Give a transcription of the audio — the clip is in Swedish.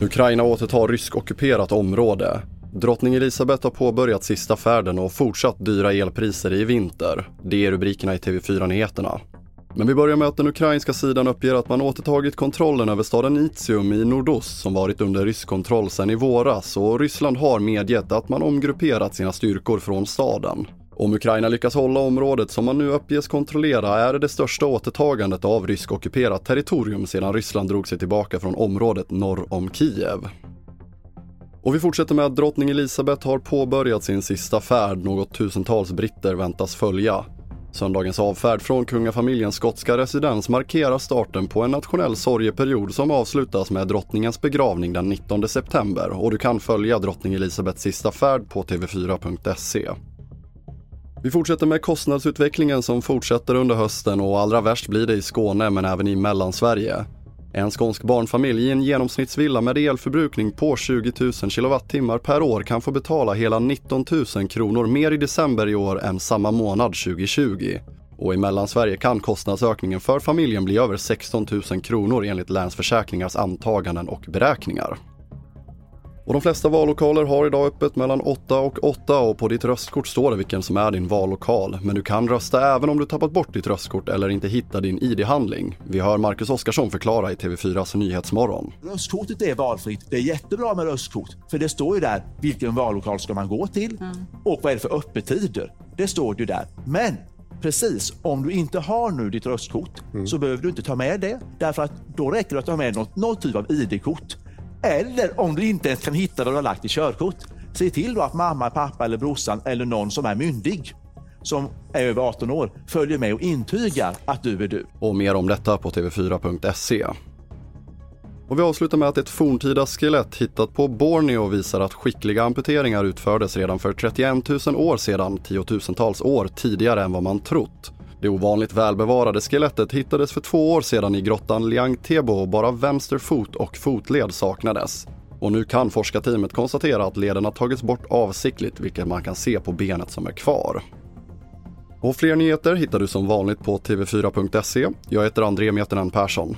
Ukraina återtar ryskockuperat område. Drottning Elisabeth har påbörjat sista färden och fortsatt dyra elpriser i vinter. Det är rubrikerna i TV4-nyheterna. Men vi börjar med att den ukrainska sidan uppger att man återtagit kontrollen över staden Itium i nordost som varit under rysk kontroll sedan i våras och Ryssland har medgett att man omgrupperat sina styrkor från staden. Om Ukraina lyckas hålla området som man nu uppges kontrollera är det det största återtagandet av rysk-ockuperat territorium sedan Ryssland drog sig tillbaka från området norr om Kiev. Och vi fortsätter med att drottning Elisabeth har påbörjat sin sista färd, något tusentals britter väntas följa. Söndagens avfärd från kungafamiljens skotska residens markerar starten på en nationell sorgeperiod som avslutas med drottningens begravning den 19 september och du kan följa drottning Elisabeths sista färd på tv4.se. Vi fortsätter med kostnadsutvecklingen som fortsätter under hösten och allra värst blir det i Skåne men även i Mellansverige. En skånsk barnfamilj i en genomsnittsvilla med elförbrukning på 20 000 kWh per år kan få betala hela 19 000 kronor mer i december i år än samma månad 2020. Och i Mellansverige kan kostnadsökningen för familjen bli över 16 000 kronor enligt Länsförsäkringars antaganden och beräkningar. Och de flesta vallokaler har idag öppet mellan 8 och 8 och på ditt röstkort står det vilken som är din vallokal. Men du kan rösta även om du tappat bort ditt röstkort eller inte hittar din ID-handling. Vi hör Marcus Oskarsson förklara i TV4s Nyhetsmorgon. Röstkortet är valfritt. Det är jättebra med röstkort. För det står ju där vilken vallokal ska man gå till mm. och vad är det för öppettider. Det står ju där. Men Precis, om du inte har nu ditt röstkort mm. så behöver du inte ta med det. Därför att då räcker det att ta med något, någon typ av ID-kort. Eller om du inte ens kan hitta vad du har lagt i körkort, se till då att mamma, pappa eller brorsan eller någon som är myndig som är över 18 år följer med och intygar att du är du. Och mer om detta på tv4.se. Och vi avslutar med att ett forntida skelett hittat på Borneo visar att skickliga amputeringar utfördes redan för 31 000 år sedan, tiotusentals år tidigare än vad man trott. Det ovanligt välbevarade skelettet hittades för två år sedan i grottan Liang Tebo och bara vänster fot och fotled saknades. Och nu kan forskarteamet konstatera att leden har tagits bort avsiktligt vilket man kan se på benet som är kvar. Och fler nyheter hittar du som vanligt på tv4.se. Jag heter André Meternan Persson.